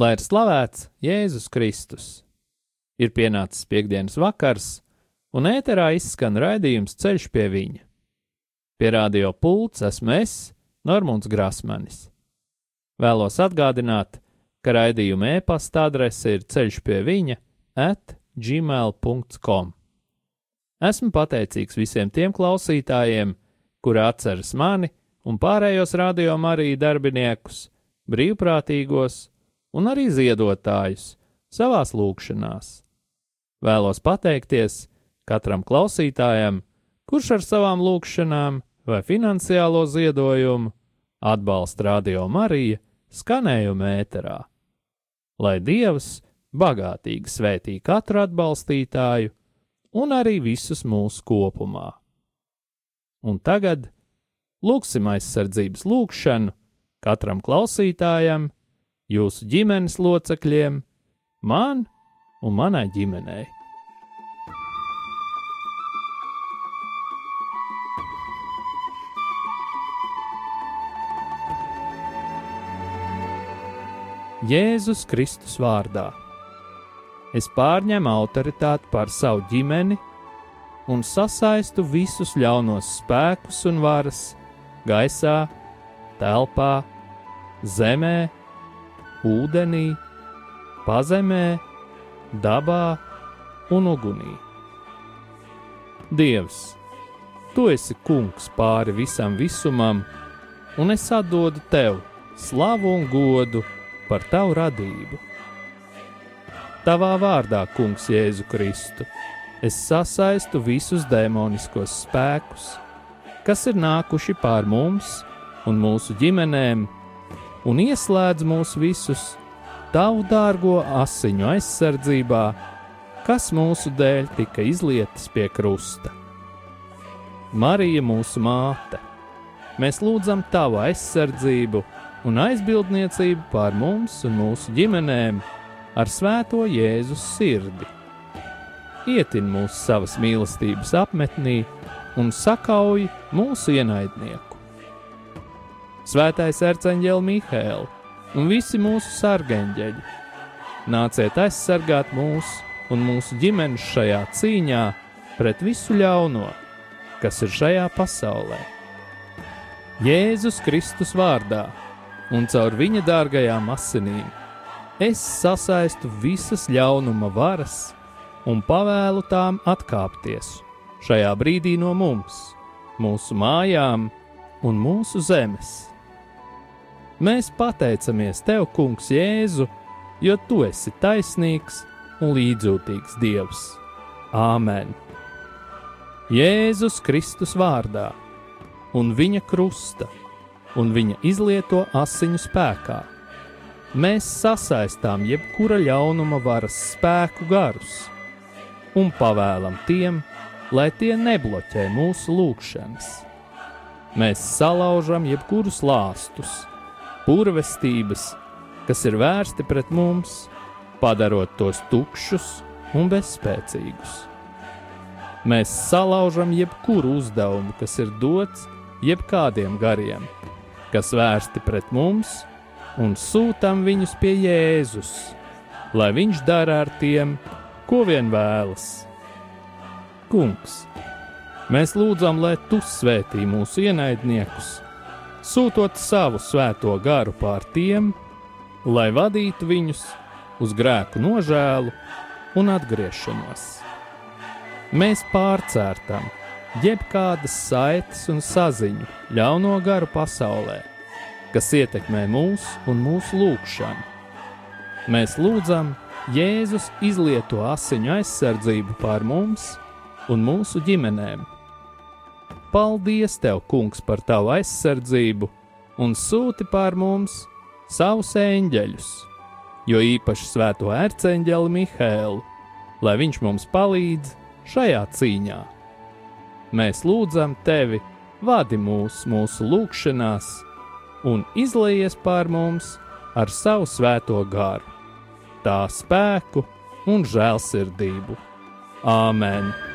Lai ir slavēts Jēzus Kristus! Ir pienācis piekdienas vakars, un ēterā izskan raidījums Ceļš pie viņa. Pie radio pults esmu es, Normons Grasmanis. Vēlos atgādināt, ka raidījuma e-pasta adrese ir ceļš pie viņa at gmail.com. Esmu pateicīgs visiem tiem klausītājiem, kuri atceras mani un pārējos radiokamā arī darbiniekus, brīvprātīgos un arī ziedotājus savās lūgšanās. Vēlos pateikties katram klausītājam, kurš ar savām lūgšanām vai finansiālo ziedojumu atbalsta Radio Mariju skanējuma ēterā. Lai Dievs bagātīgi svētī katru atbalstītāju un arī visus mūsu kopumā. Un tagad lūksim aizsardzības lūgšanu katram klausītājam, jūsu ģimenes locekļiem, man un manai ģimenei. Jēzus Kristus vārdā. Es pārņemu autoritāti pār savu ģimeni un sasaistu visus ļaunos spēkus un varas gaisā, telpā, zemē, ūdenī, pazemē, dabā un ugunī. Dievs, tu esi kungs pāri visam visumam, un es atdodu tev slavu un godu par tavu radību. Tavā vārdā, Kungs, Jēzu Kristu, es sasaistu visus demoniskos spēkus, kas ir nākuši pār mums un mūsu ģimenēm, un ieslēdz mūs visus tavu dārgo asiņu aizsardzībā, kas mūsu dēļ tika izlietas pie krusta. Marija, mūsu māte, mēs lūdzam tavu aizsardzību un aizbildniecību pār mums un mūsu ģimenēm ar svēto Jēzus sirdi. Ietin mūs savas mīlestības apmetnī un sakauj mūsu ienaidnieku. Svētais arcāņģēlis Mihēls un visi mūsu sargeņģeļi, nāciet aizsargāt mūs un mūsu ģimenes šajā cīņā pret visu ļauno, kas ir šajā pasaulē. Jēzus Kristus vārdā un caur viņa dārgajām asinīm es sasaistu visas ļaunuma varas un pavēlu tām atkāpties šajā brīdī no mums, mūsu mājām un mūsu zemes. Mēs pateicamies Tev, Kungs, Jēzu, jo Tu esi taisnīgs un līdzjūtīgs Dievs. Āmen! Jēzus Kristus vārdā un Viņa krusta un viņa izlieto asiņu spēkā. Mēs sasaistām jebkura ļaunuma varas spēku garus un pavēlam tiem, lai tie nebloķē mūsu lūgšanas. Mēs salaužam jebkurus lāstus, burvestības, kas ir vērsti pret mums, padarot tos tukšus un bezspēcīgus. Mēs salaužam jebkuru uzdevumu, kas ir dots jebkādiem gariem, kas vērsti pret mums, un sūtām viņus pie Jēzus, lai viņš dara ar tiem, ko vien vēlas. Kungs, mēs lūdzam, lai tu svētī mūsu ienaidniekus, sūtot savu svēto garu pār tiem, lai vadītu viņus uz grēku nožēlu un atgriešanos. Mēs pārcērtam jebkādas saites un saziņu ļauno garu pasaulē, kas ietekmē mūs un mūsu lūgšanu. Mēs lūdzam Jēzus izlieto asiņu aizsardzību pār mums un mūsu ģimenēm. Paldies, Tev, Kungs, par Tavu aizsardzību un sūti pār mums savus eņģeļus, jo īpaši svēto ērceņģeli Mihēlu, lai viņš mums palīdz šajā cīņā. Mēs lūdzam tevi, vadi mūs mūsu lūgšanās un izlaies pār mums ar savu svēto garu, tā spēku un žēlsirdību. Āmen!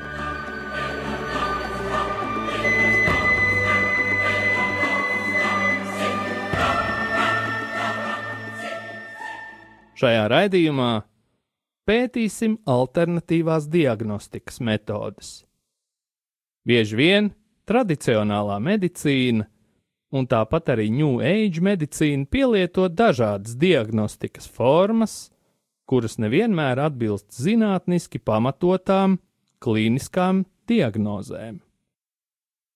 Šajā raidījumā pētīsim alternatīvās diagnostikas metodes. Bieži vien tradicionālā medicīna un tāpat arī New Age medicīna pielieto dažādas diagnostikas formas, kuras nevienmēr atbilst zinātniski pamatotām klīniskām diagnozēm.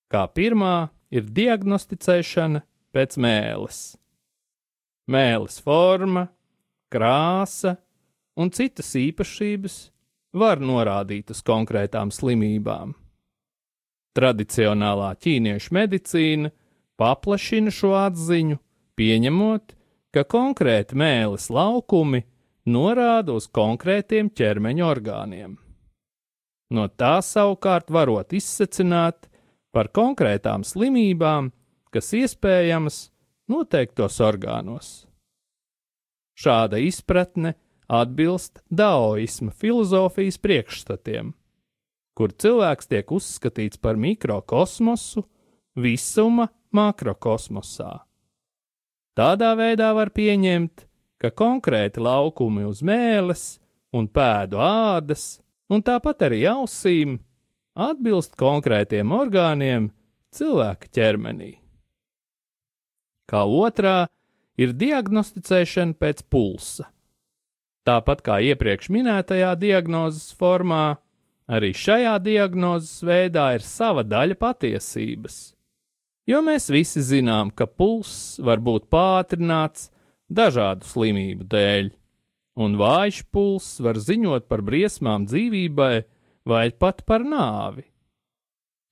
Kā pirmā ir diagnosticēšana pēc mēles. Mēles forma, krāsa un citas īpašības var norādīt uz konkrētām slimībām. Tradicionālā ķīniešu medicīna paplašina šo atziņu, pieņemot, ka konkrēti mēlis laukumi norāda uz konkrētiem ķermeņa orgāniem. No tā savukārt varot izsecināt par konkrētām slimībām, kas iespējamas noteiktos orgānos. Šāda izpratne atbilst daoisma filozofijas priekšstatiem, kur cilvēks tiek uzskatīts par mikrokosmosu, visuma makrokosmosā. Tādā veidā var pieņemt, ka konkrēti laukumi uz mēles un pēdu ādas, un tāpat arī ausīm, atbilst konkrētiem orgāniem cilvēka ķermenī. Kā otrā, ir diagnosticēšana pēc pulsa. Tāpat kā iepriekš minētajā diagnozes formā, arī šajā diagnozes veidā ir sava daļa patiesības. Jo mēs visi zinām, ka pulss var būt pātrināts dažādu slimību dēļ, un vājš pulss var ziņot par briesmām dzīvībai vai pat par nāvi.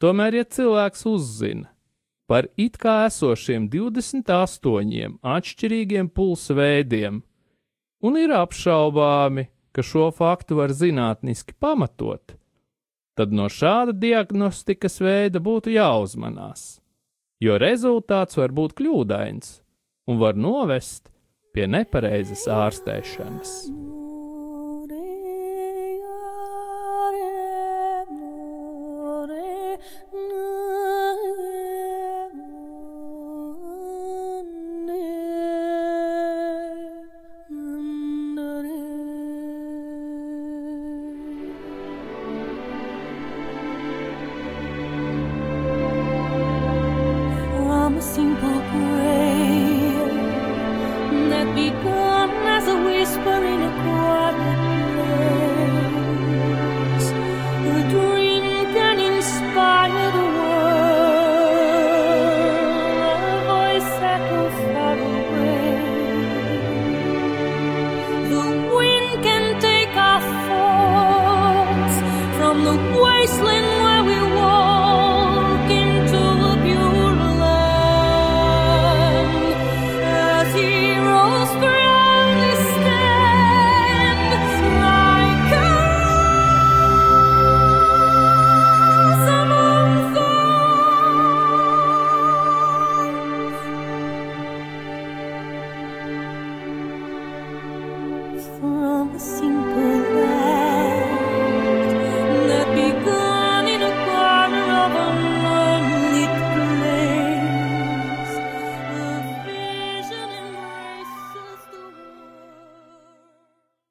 Tomēr, ja cilvēks uzzina, par it kā esošiem 28 atšķirīgiem pulsa veidiem, un ir apšaubāmi, ka šo faktu var zinātniski pamatot, tad no šāda diagnostikas veida būtu jāuzmanās, jo rezultāts var būt kļūdains un var novest pie nepareizas ārstēšanas.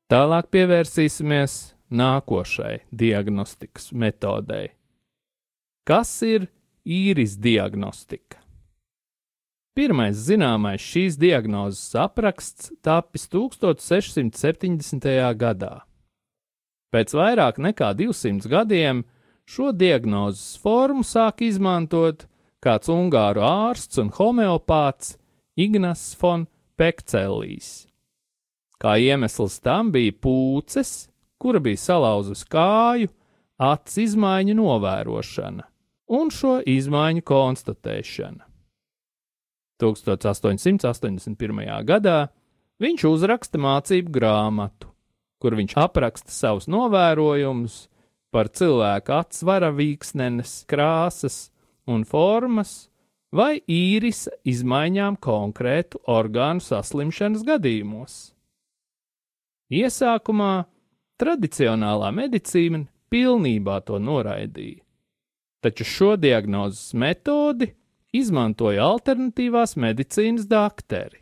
Tālāk pievērsīsimies nākošai diagnostikas metodei. Kas ir īris diagnostika? Pirmais zināmais šīs diagnozes apraksts tapis 1670. gadā. Pēc vairāk nekā 200 gadiem šo diagnozes formu sāk izmantot kāds ungāru ārsts un homeopāts Ignas von Pekcelīs. Kā iemesls tam bija pūces, kura bija salauzusi kāju, acu izmaiņu novērošana un šo izmaiņu konstatēšana. 1881. gadā viņš uzraksta mācību grāmatu, kur viņš apraksta savus novērojumus par cilvēka atsvara vīksnenes, krāsas un formas vai īrisa izmaiņām konkrētu orgānu saslimšanas gadījumos. Iesākumā tradicionālā medicīna pilnībā to noraidīja, taču šo diagnozes metodi izmantoja alternatīvās medicīnas dakteri.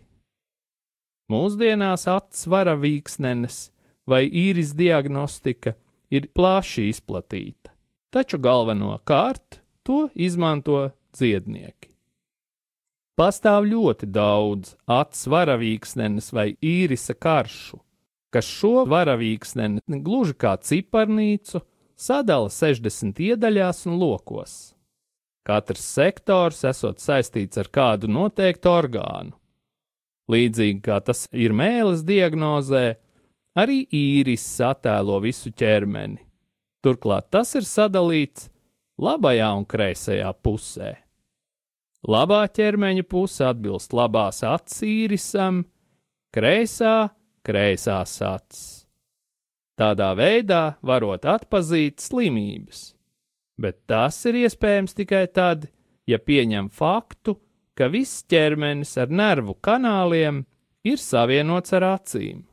Mūsdienās atsvara vīksnenes vai īris diagnostika ir plaši izplatīta, taču galvenokārt to izmanto dziednieki. Pastāv ļoti daudz atsvaravīksnenes vai īrisa karšu, kas šo varavīksneni gluži kā ciparnīcu sadala 60 iedaļās un lokos. Katrs sektors esot saistīts ar kādu noteiktu orgānu. Līdzīgi kā tas ir mēlis diagnozē, arī īris attēlo visu ķermeni. Turklāt tas ir sadalīts labajā un kreisajā pusē. Labā ķermeņa puse atbilst labās acis īrisam, kreisā - kreisās acis. Tādā veidā varot atpazīt slimības bet tas ir iespējams tikai tad, ja pieņem faktu, ka viss ķermenis ar nervu kanāliem ir savienots ar acīm.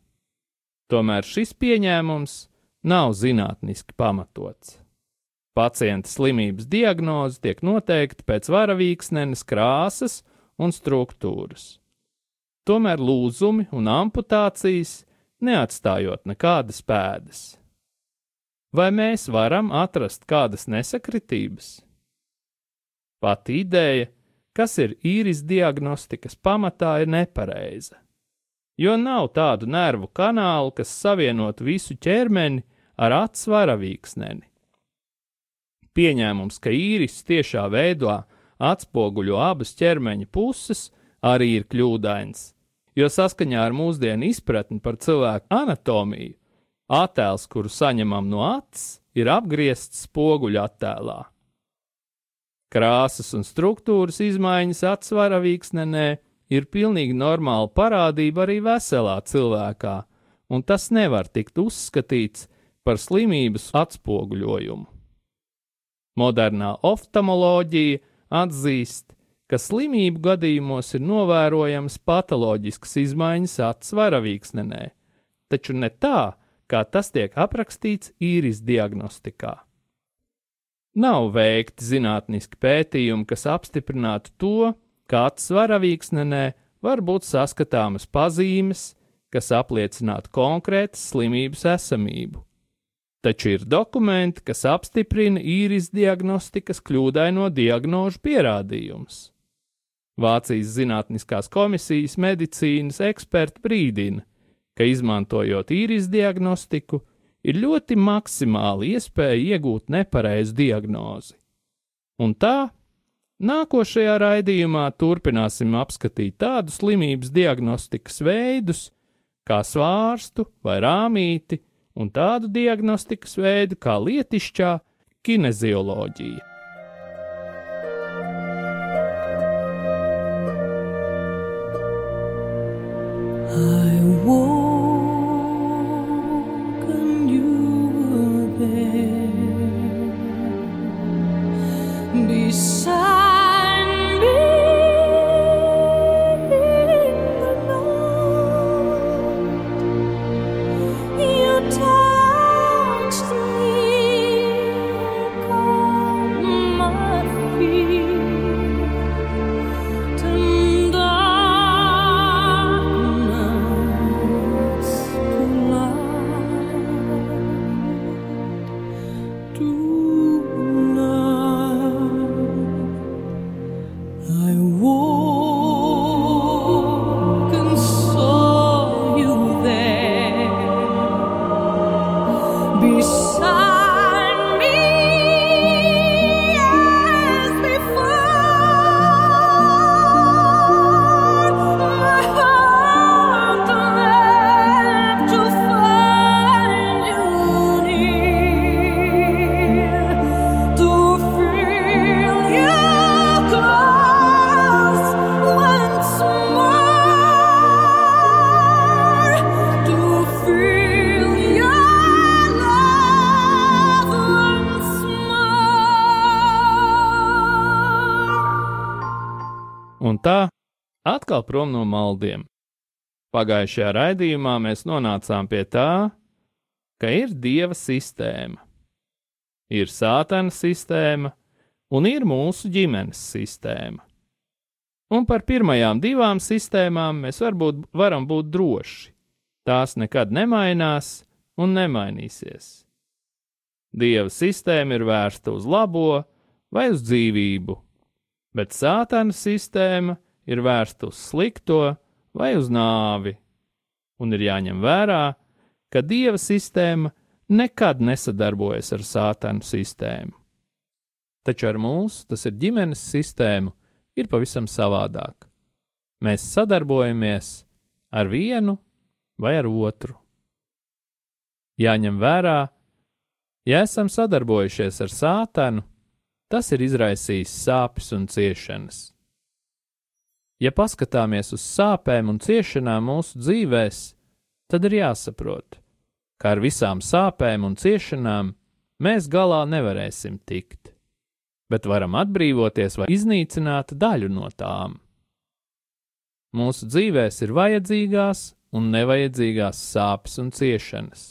Tomēr šis pieņēmums nav zinātniski pamatots. Pacienta slimības diagnoze tiek noteikta pēc varavīksnenes krāsas un struktūras. Tomēr lūzumi un amputācijas neatstājot nekādas pēdas. Vai mēs varam atrast kādas nesakritības? Pati ideja, kas ir īris diagnostikas pamatā, ir nepareiza. Jo nav tādu nervu kanālu, kas savienotu visu ķermeni ar atsvara vīksneni. Pieņēmums, ka īris tiešā veidā atspoguļo abas ķermeņa puses, arī ir kļūdains, jo saskaņā ar mūsdienu izpratni par cilvēku anatomiju Attēls, kuru saņemam no acis, ir apgriezts spoguļa attēlā. Krāsas un struktūras izmaiņas atsvara vīksnenē ir pilnīgi normāla parādība arī veselā cilvēkā, un tas nevar tikt uzskatīts par slimības atspoguļojumu. Modernā oftalmoloģija atzīst, ka slimību gadījumos ir novērojams patoloģisks izmaiņas atsvara vīksnenē, taču ne tā, kā tas tiek aprakstīts īris diagnostikā. Nav veikti zinātniski pētījumi, kas apstiprinātu to, ka atsvaravīksnenē var būt saskatāmas pazīmes, kas apliecinātu konkrētas slimības esamību. Taču ir dokumenti, kas apstiprina īris diagnostikas kļūdaino diagnožu pierādījumus. Vācijas Zinātniskās komisijas medicīnas eksperti brīdina, ka izmantojot īris diagnostiku, ir ļoti maksimāli iespēja iegūt nepareizu diagnozi. Un tā, nākošajā raidījumā turpināsim apskatīt tādus slimības diagnostikas veidus, kā svārstu vai rāmīti, un tādu diagnostikas veidu kā lietišķā kinezioloģija. 爱我 atkal prom no maldiem. Pagājušajā raidījumā mēs nonācām pie tā, ka ir dieva sistēma, ir sātana sistēma un ir mūsu ģimenes sistēma. Un par pirmajām divām sistēmām mēs varbūt varam būt droši. Tās nekad nemainās un nemainīsies. Dieva sistēma ir vērsta uz labo vai uz dzīvību, bet sātana sistēma ir vērsta uz slikto vai uz nāvi, un ir jāņem vērā, ka dieva sistēma nekad nesadarbojas ar sātanu sistēmu. Taču ar mūsu, tas ir ģimenes sistēmu, ir pavisam savādāk. Mēs sadarbojamies ar vienu vai ar otru. Jāņem vērā, ja esam sadarbojušies ar sātanu, tas ir izraisījis sāpes un ciešanas. Ja paskatāmies uz sāpēm un ciešanām mūsu dzīvēs, tad ir jāsaprot, ka ar visām sāpēm un ciešanām mēs galā nevarēsim tikt, bet varam atbrīvoties vai iznīcināt daļu no tām. Mūsu dzīvēs ir vajadzīgās un nevajadzīgās sāpes un ciešanas.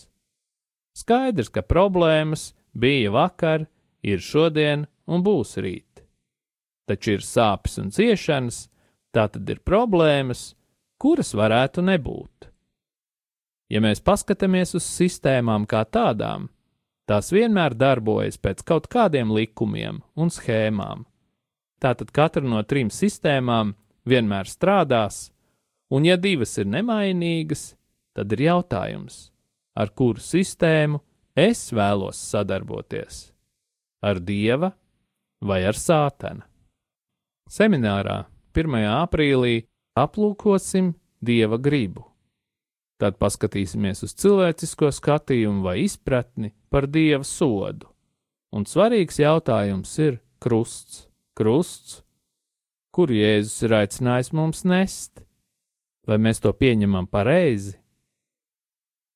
Skaidrs, ka problēmas bija vakar, ir šodien un būs rīt. Taču ir sāpes un ciešanas, Tā tad ir problēmas, kuras varētu nebūt. Ja mēs paskatāmies uz sistēmām kā tādām, tās vienmēr darbojas pēc kaut kādiem likumiem un schēmām. Tātad katra no trim sistēmām vienmēr strādās, un ja divas ir nemainīgas, tad ir jautājums, ar kuru sistēmu es vēlos sadarboties - ar dieva vai ar sātana. Seminārā 1. aprīlī aplūkosim dieva gribu. Tad paskatīsimies uz cilvēcisko skatījumu vai izpratni par dieva sodu. Un svarīgs jautājums ir krusts, krusts, kur Jēzus ir aicinājis mums nest, vai mēs to pieņemam pareizi.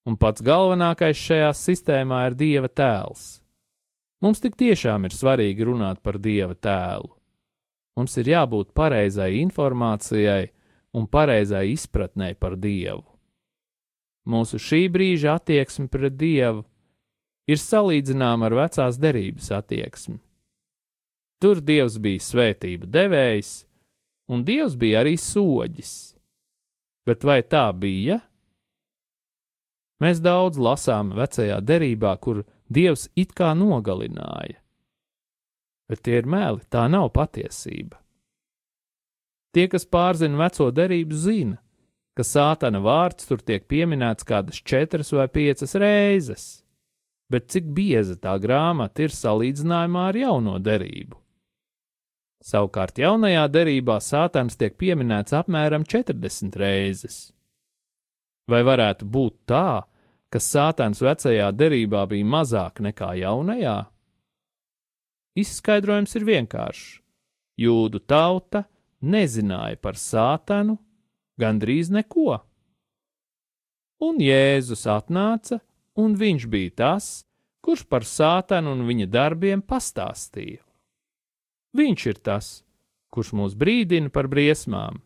Un pats galvenākais šajā sistēmā ir Dieva tēls. Mums tik tiešām ir svarīgi runāt par Dieva tēlu. Mums ir jābūt pareizai informācijai un pareizai izpratnē par Dievu. Mūsu šī brīža attieksme pret Dievu ir salīdzināma ar vecās derības attieksmi. Tur Dievs bija svētību devējs, un Dievs bija arī soģis. Bet vai tā bija? Mēs daudz lasām vecajā derībā, kur Dievs it kā nogalināja bet tie ir meli, tā nav patiesība. Tie, kas pārzina veco derību, zina, ka sātana vārds tur tiek pieminēts kādas četras vai piecas reizes, bet cik bieza tā grāmata ir salīdzinājumā ar jauno derību. Savukārt jaunajā derībā sātans tiek pieminēts apmēram 40 reizes. Vai varētu būt tā, ka sātans vecajā derībā bija mazāk nekā jaunajā? Izskaidrojums ir vienkāršs. Jūdu tauta nezināja par sātanu gandrīz neko. Un Jēzus atnāca, un viņš bija tas, kurš par sātanu un viņa darbiem pastāstīja. Viņš ir tas, kurš mūs brīdina par briesmām.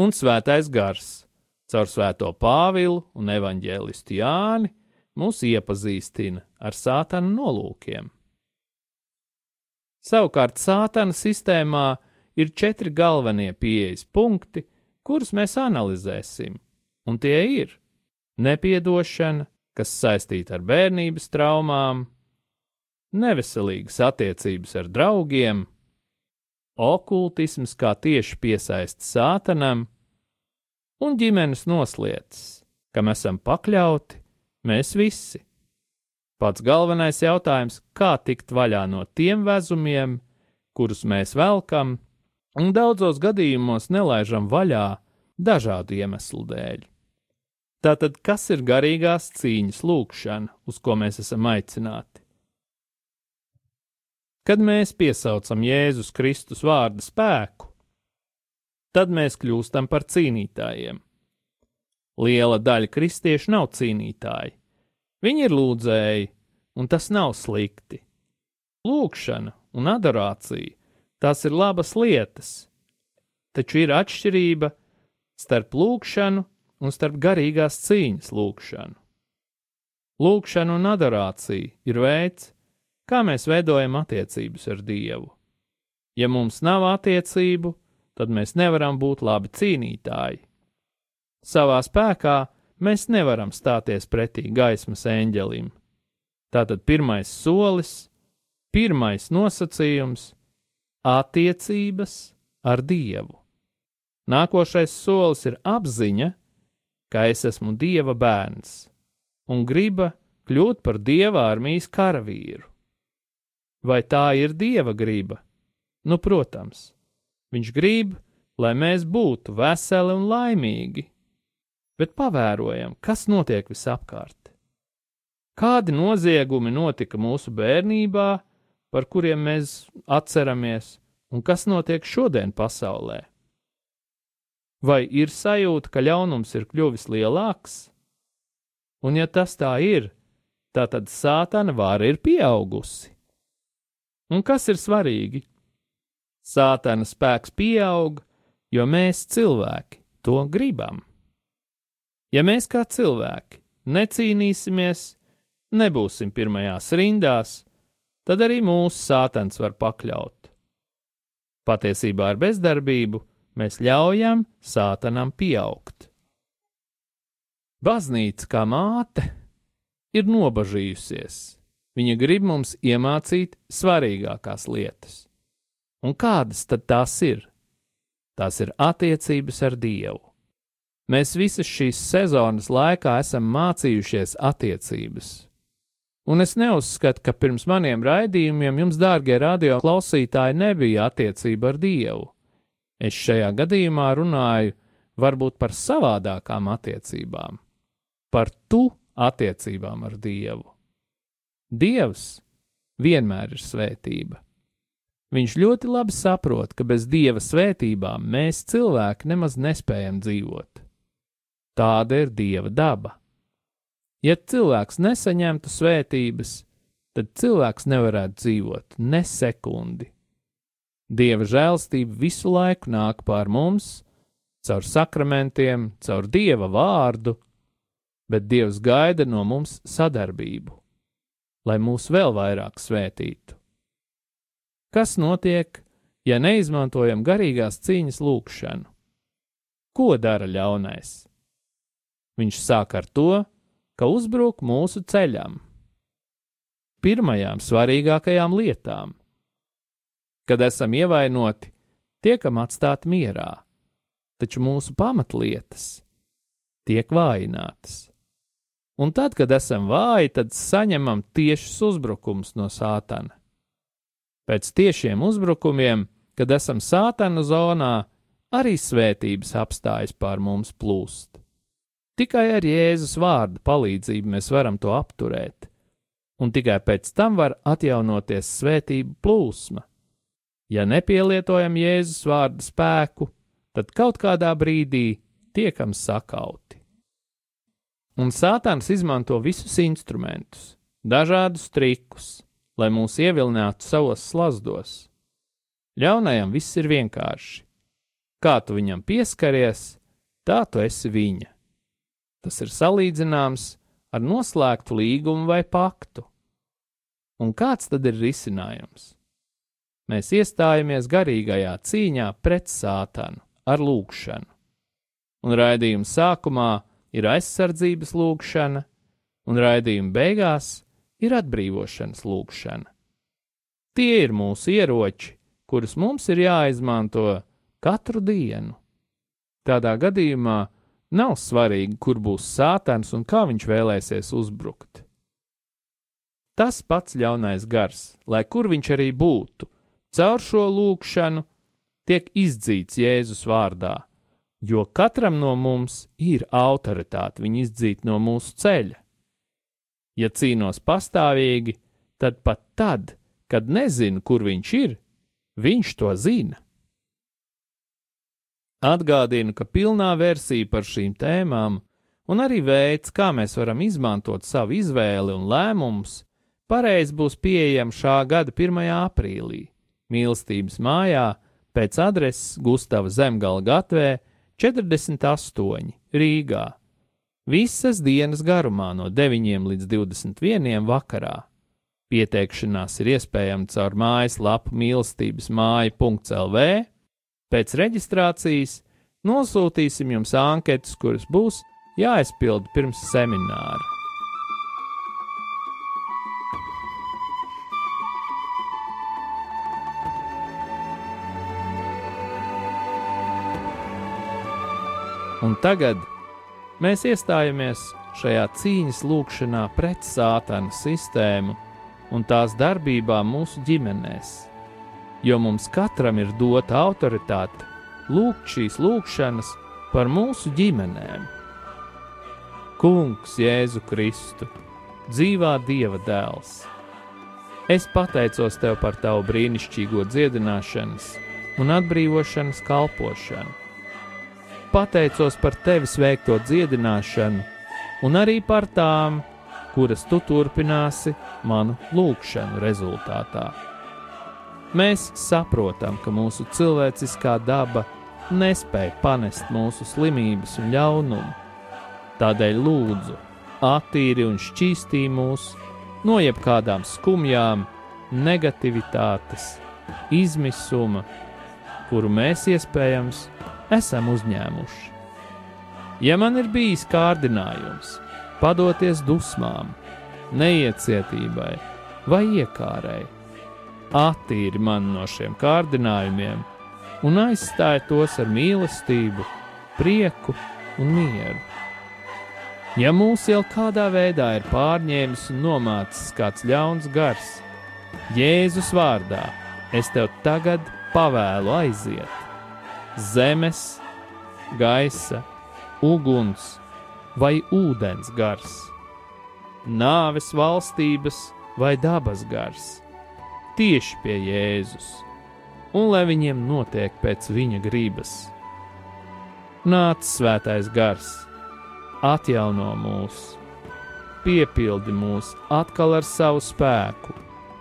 Un svētais gars, caur svēto Pāvilu un evaņģēlistu Jāni, mūs iepazīstina ar sātana nolūkiem. Savukārt sātana sistēmā ir četri galvenie pieejas punkti, kurus mēs analizēsim, un tie ir nepiedošana, kas saistīta ar bērnības traumām, neveselīgas attiecības ar draugiem, okultisms kā tieši piesaista sātanam, un ģimenes noslēdzas, kam esam pakļauti? Mēs visi. Pats galvenais jautājums - kā tikt vaļā no tiem vezumiem, kurus mēs velkam, un daudzos gadījumos nelaižam vaļā dažādu iemeslu dēļ. Tātad, kas ir garīgās cīņas lūkšana, uz ko mēs esam aicināti? Kad mēs piesaucam Jēzus Kristus vārdu spēku, tad mēs kļūstam par cīnītājiem. Liela daļa kristiešu nav cīnītāji, Viņi ir lūdzēji, un tas nav slikti. Lūkšana un adorācija tās ir labas lietas, taču ir atšķirība starp lūkšanu un starp garīgās cīņas lūkšanu. Lūkšana un adorācija ir veids, kā mēs veidojam attiecības ar Dievu. Ja mums nav attiecību, tad mēs nevaram būt labi cīnītāji. Savā spēkā mēs nevaram stāties pretī gaismas eņģelim. Tātad pirmais solis, pirmais nosacījums - attiecības ar Dievu. Nākošais solis ir apziņa, ka es esmu Dieva bērns un griba kļūt par Dieva armijas karavīru. Vai tā ir Dieva griba? Nu, protams, Viņš grib, lai mēs būtu veseli un laimīgi, bet pavērojam, kas notiek visapkārt. Kādi noziegumi notika mūsu bērnībā, par kuriem mēs atceramies, un kas notiek šodien pasaulē? Vai ir sajūta, ka ļaunums ir kļuvis lielāks? Un, ja tas tā ir, tā tad sātana vāra ir pieaugusi. Un kas ir svarīgi? Sātana spēks pieaug, jo mēs cilvēki to gribam. Ja mēs kā cilvēki necīnīsimies, nebūsim pirmajās rindās, tad arī mūsu sātans var pakļaut. Patiesībā ar bezdarbību mēs ļaujam sātanam pieaugt. Baznīca kā māte ir nobažījusies. Viņa grib mums iemācīt svarīgākās lietas. Un kādas tad tās ir? Tās ir attiecības ar Dievu. Mēs visas šīs sezonas laikā esam mācījušies attiecības. Un es neuzskatu, ka pirms maniem raidījumiem jums, dārgie radio klausītāji, nebija attiecība ar Dievu. Es šajā gadījumā runāju varbūt par savādākām attiecībām, par tu attiecībām ar Dievu. Dievs vienmēr ir svētība. Viņš ļoti labi saprot, ka bez dieva svētībām mēs cilvēki nemaz nespējam dzīvot. Tāda ir dieva daba. Ja cilvēks nesaņemtu svētības, tad cilvēks nevarētu dzīvot ne sekundi. Dieva žēlstība visu laiku nāk pār mums, caur sakramentiem, caur dieva vārdu, bet dievs gaida no mums sadarbību, lai mūs vēl vairāk svētītu. Kas notiek, ja neizmantojam garīgās cīņas lūkšanu? Ko dara ļaunais? Viņš sāk ar to, ka uzbruk mūsu ceļam, pirmajām svarīgākajām lietām. Kad esam ievainoti, tiekam atstāti mierā, taču mūsu pamatlietas tiek vājinātas. Un tad, kad esam vāji, tad saņemam tiešus uzbrukumus no sātana. Pēc tiešiem uzbrukumiem, kad esam sātana zonā, arī svētības apstājas pār mums plūst. Tikai ar Jēzus vārdu palīdzību mēs varam to apturēt, un tikai pēc tam var atjaunoties svētību plūsma. Ja nepielietojam Jēzus vārdu spēku, tad kaut kādā brīdī tiekam sakauti. Un Sātans izmanto visus instrumentus, dažādus trikus, lai mūs ievilinātu savos slazdos. Ļaunajam viss ir vienkārši. Kā tu viņam pieskaries, tā tu esi viņa. Tas ir salīdzināms ar noslēgtu līgumu vai paktu. Un kāds tad ir risinājums? Mēs iestājamies garīgajā cīņā pret sātanu ar lūgšanu. Un raidījuma sākumā ir aizsardzības lūgšana, un raidījuma beigās ir atbrīvošanas lūgšana. Tie ir mūsu ieroči, kurus mums ir jāizmanto katru dienu. Tādā gadījumā nav svarīgi, kur būs sātans un kā viņš vēlēsies uzbrukt. Tas pats ļaunais gars, lai kur viņš arī būtu, caur šo lūgšanu tiek izdzīts Jēzus vārdā, jo katram no mums ir autoritāte viņu izdzīt no mūsu ceļa. Ja cīnos pastāvīgi, tad pat tad, kad nezinu, kur viņš ir, viņš to zina. Atgādinu, ka pilnā versija par šīm tēmām un arī veids, kā mēs varam izmantot savu izvēli un lēmumus, pareizi būs pieejama šā gada 1. aprīlī mīlestības mājā pēc adreses Gustava Zemgala gatvē 48 Rīgā. Visas dienas garumā no 9 līdz 21 vakarā. Pieteikšanās ir iespējama caur mājaslapu mīlestības māja.lv. Pēc reģistrācijas nosūtīsim jums anketas, kuras būs jāaizpilda pirms semināra. Un tagad mēs iestājamies šajā cīņas lūkšanā pret sātana sistēmu un tās darbībām mūsu ģimenēs, jo mums katram ir dota autoritāte lūgt šīs lūkšanas par mūsu ģimenēm. Kungs, Jēzu Kristu, dzīvā Dieva dēls! Es pateicos Tev par Tavu brīnišķīgo dziedināšanas un atbrīvošanas kalpošanu pateicos par tevis veikto dziedināšanu, un arī par tām, kuras tu turpināsi manu lūgšanu rezultātā. Mēs saprotam, ka mūsu cilvēciskā daba nespēja panest mūsu slimības un ļaunumu. Tādēļ lūdzu, attīri un šķīstī mūs no jebkādām skumjām, negativitātes, izmisuma, kuru mēs iespējams esam uzņēmuši. Ja man ir bijis kārdinājums padoties dusmām, neiecietībai vai iekārai, attīri man no šiem kārdinājumiem un aizstāj tos ar mīlestību, prieku un mieru. Ja mūs jau kādā veidā ir pārņēmis un nomācis kāds ļauns gars, Jēzus vārdā es tev tagad pavēlu aiziet zemes, gaisa, uguns vai ūdens gars, nāves valstības vai dabas gars, tieši pie Jēzus, un lai viņiem notiek pēc viņa gribas. Nāc, svētais gars, atjauno mūs, piepildi mūs atkal ar savu spēku,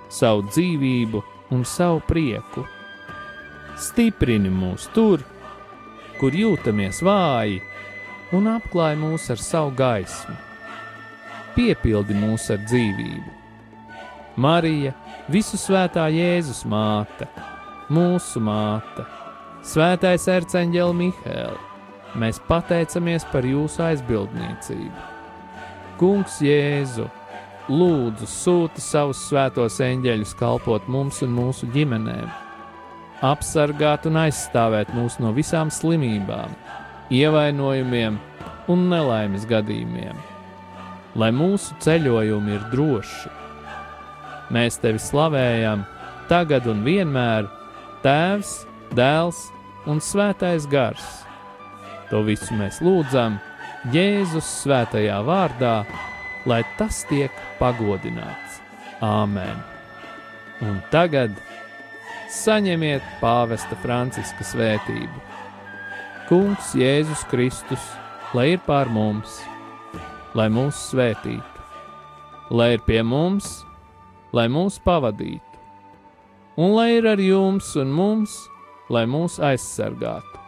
savu dzīvību un savu prieku stiprini mūs tur, kur jūtamies vāji, un apklāj mūs ar savu gaismu. Piepildi mūs ar dzīvību. Marija, visu svētā Jēzus māte, mūsu māte, svētais erceņģeli Mihēli, mēs pateicamies par jūsu aizbildniecību. Kungs Jēzu, lūdzu, sūti savus svētos eņģeļus kalpot mums un mūsu ģimenēm apsargāt un aizstāvēt mūs no visām slimībām, ievainojumiem un nelaimes gadījumiem, lai mūsu ceļojumi ir droši. Mēs tevi slavējam tagad un vienmēr, Tēvs, Dēls un Svētais Gars. To visu mēs lūdzam Jēzus svētajā vārdā, lai tas tiek pagodināts. Āmen! Un tagad! saņemiet pāvesta Franciska svētību. Kungs Jēzus Kristus, lai ir pār mums, lai mūs svētītu, lai ir pie mums, lai mūs pavadītu, un lai ir ar jums un mums, lai mūs aizsargātu,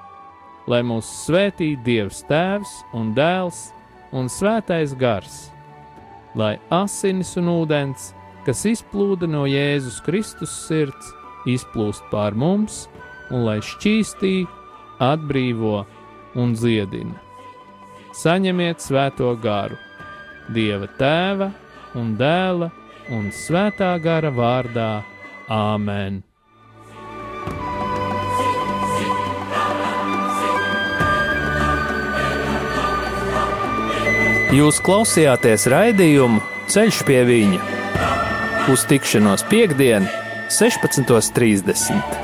lai mūs svētītu Dievs Tēvs un Dēls un Svētais Gars, lai asinis un ūdens, kas izplūda no Jēzus Kristus sirds, izplūst pār mums, un lai šķīstī, atbrīvo un dziedina. Saņemiet svēto garu, Dieva tēva un dēla un svētā gara vārdā Āmen! Jūs klausījāties raidījumu Ceļš pie viņa uz tikšanos piekdienu! 16.30.